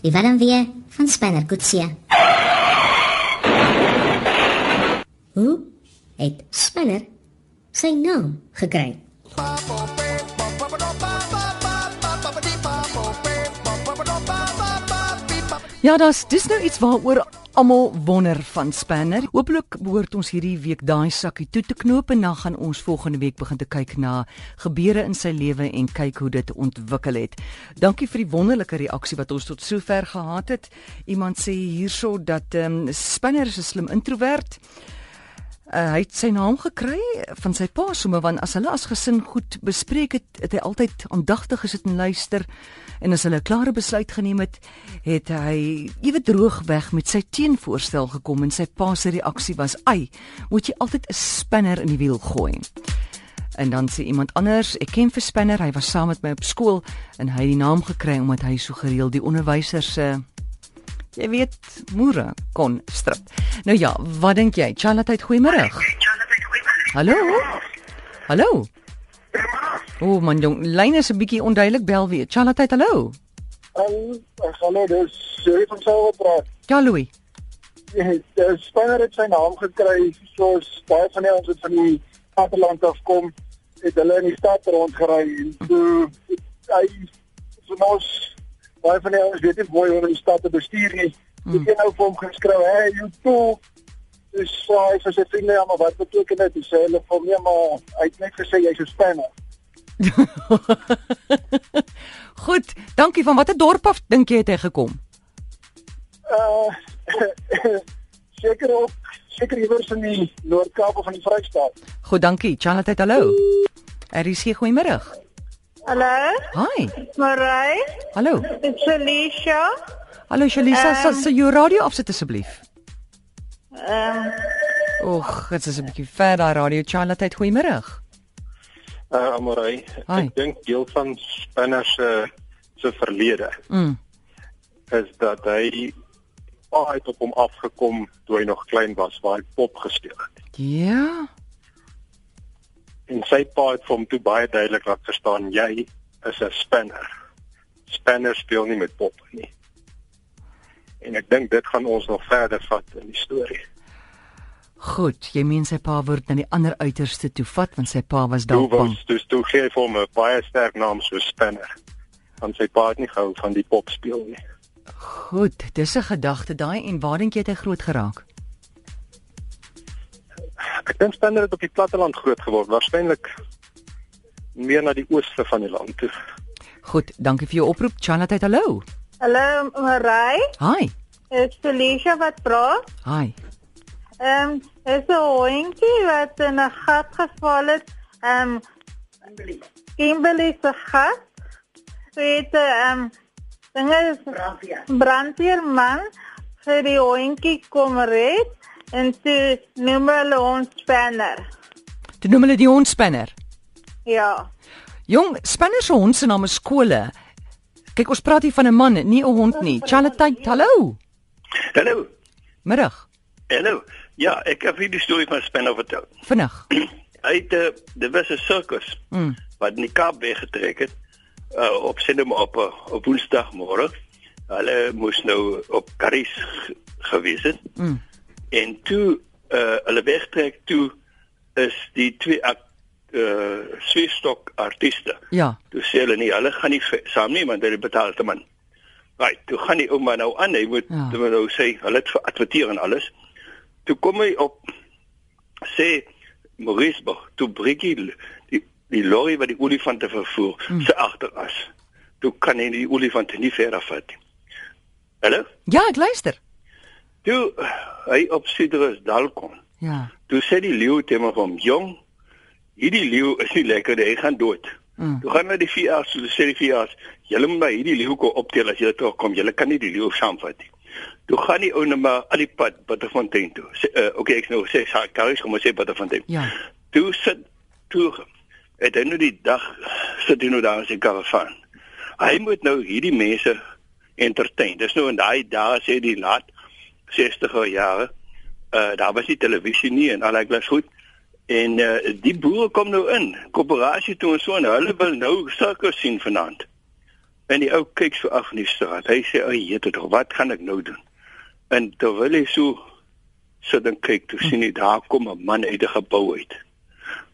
Die warm weer van Spanner Kutsia. Hoe het Spanner sy naam gekry? Ja, dis dis nou iets waaroor almal wonder van Spanner. Hoopelik behoort ons hierdie week daai sakkie toe te knoop en dan gaan ons volgende week begin te kyk na gebeure in sy lewe en kyk hoe dit ontwikkel het. Dankie vir die wonderlike reaksie wat ons tot sover gehad het. Iemand sê hierso dat ehm um, Spanner is 'n slim introwert. Uh, hy het sy naam gekry van sy pa sommer want as hulle as gesin goed bespreek het, het hy altyd aandagtig gesit en luister en as hulle 'n klare besluit geneem het, het hy ewe droog weg met sy teenvoorstel gekom en sy pa se reaksie was: "Ai, moet jy altyd 'n spinner in die wiel gooi?" En dan sê iemand anders, ek ken vir Spinner, hy was saam met my op skool en hy het die naam gekry omdat hy so gereeld die onderwysers se uh, jy weet, moere kon strip. Nou ja, wat dink jy? Charlotte, goeiemôre. Hallo? Hallo? O, oh, man, jong, lyn is 'n bietjie onduidelik bel weer. Charlotte, hallo. Ehm, um, hallo, dis Jerry van Silverbraak. Ja, Louis. Ja, die spanner het sy naam gekry soos baie van die ons wat van die platteland af kom, het hulle in die stad rondgery en toe hy so ons baie van die ouens weet nie mooi hoe om die stad te bestuur nie. Hmm. Ek het nou vir hom geskryf, "Hey, you too." Dis hy sê sy vriende ja, maar wat beteken dit? Hy sê hulle vir my maar hy het net gesê jy's 'n spanner. Goed, dankie van watter dorp af dink jy het hy gekom? Uh seker ook seker iewers in die Noord-Kaap of in die Vrystaat. Goed, dankie. Charlotte, hallo. Er is hier goeiemôre. Hallo. Hi. Marie. Hallo. It's Alicia. Hallo Shalisa, um, sal jy jou radio afsit asseblief? Ehm. Um, Och, dit is 'n bietjie ver daai radio. Charlotte, goeiemôre. Uh, Amorey, ek dink deel van Spinner se se verlede mm. is dat hy uit op hom afgekom toe hy nog klein was waar hy pop gespeel het. Ja. En sy pa het hom toe baie duidelik laat verstaan jy is 'n spinner. Spinner speel nie met pop nie. En ek dink dit gaan ons nog verder vat in die storie. Goed, jy meen sy pa word na die ander uiterste toe vat want sy pa was dalk bang. Dis toe gee vir hom 'n baie sterk naam so Spinner. Want sy pa het nie gehou van die pop speel nie. Goed, dis 'n gedagte daai en waar dink jy het hy groot geraak? Ek dink Spinner het op die platteland groot geword, waarskynlik meer na die ooste van die land toe. Goed, dankie vir jou oproep. Charlotte, hallo. Hallo, Marie. Hi. Is Felicia wat praat? Hi. Ehm, um, is 'n hondjie wat in 'n gat geval het. Ehm, um, Kimberley se gat. Weet ehm, um, dinge is brandweerman vir die hondjie kom red en toe noem hulle ons spanner. Toe noem hulle die hond spanner. Ja. Jong, spanner se hond se naam is skole. Kyk, ons praat hier van 'n man, nie 'n hond nie. Charlotte, hallo. Hallo. Middag. Hallo. Ja, ek het vir die storie van Spanner vertel. Vinnig. Hy het uh, dit was 'n sirkus mm. wat in die Kaap weggetrek het uh, op sinema op uh, op Woensdagmôre. Hulle moes nou op Karis gewees het. Mm. En toe uh, hulle wegtrek toe is die twee uh swiestok artiste. Ja. Toe sê hulle nie hulle gaan nie saam nie want hulle betaal te min. Right, toe gaan die ouma nou aan, hy moet ja. nou sê hulle het adverteer en alles toe kom hy op sê Maurice toe Briggy die die lorry wat die olifante vervoer hmm. se agteras toe kan hy die olifante nie verder vat nie Hallo Ja ek luister Toe hy op Sidrus dal kom Ja toe sê die leeu te hom jong hierdie leeu is nie lekker hy gaan dood Mm. Toe gaan na die VS, so sê die VS, julle moet maar hierdie leeu kom optel as julle terugkom. Julle kan nie die leeu saamvat nie. Toe gaan die ou net maar al die pad Butterfontein toe. Sê uh, okay, ek nou sê sa Karis kom sê Butterfontein. Ja. Toe sit toe het hy nou die dag sit hy nou daar in sy karavan. Hy moet nou hierdie mense entertain. Dis nou in daai dae sê die laat 60er jare. Uh daar was nie televisie nie en al ek was goed. En uh, die boere kom nou in, koöperasie toe en so en hulle wil nou sirkus sien vanaand. En die ou kyk so af in die straat. Hy sê, "Ag, jette tog, wat gaan ek nou doen?" En terwyl hy so sit en kyk, toe sien hy daar kom 'n man uit 'n gebou uit.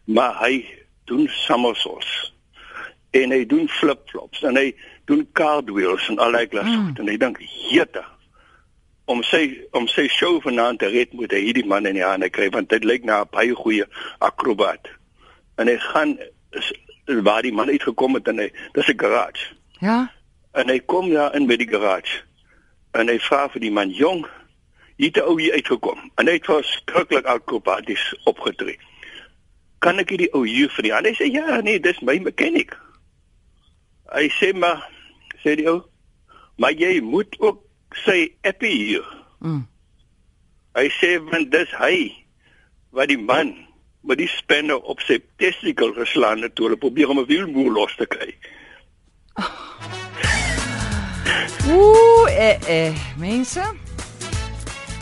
Maar hy doen somersaults. En hy doen flip-flops en hy doen cartwheels en al daai klas mm. en hy dink, "Jette, om sy om sy show vanaand te red moet hy hierdie man in die hande kry want dit lyk na 'n baie goeie akrobaat." En hy gaan is, waar die man uitgekom het en hy dis 'n garage. Ja. En hy kom daar in by die garage. En hy vra vir die man, "Jong, hier 'n ou hier uitgekom." En hy het verskriklik akrobaties opgetree. "Kan ek hierdie ou hier vir die?" En hy sê, "Ja, nee, dis my mechanic." Hy sê maar, sê die ou, "Maar jy moet ook sy appie hier." Mm. Hy sê, "Want dis hy wat die man met die spanner op sy testikel geslaan het toe hulle probeer om 'n wielmoer los te kry." Ooh, eh eh, mense.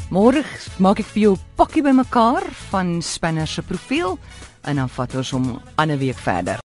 Môre maak ek vir jou 'n pakkie bymekaar van Spanner se profiel en dan vat ons hom 'n ander week verder.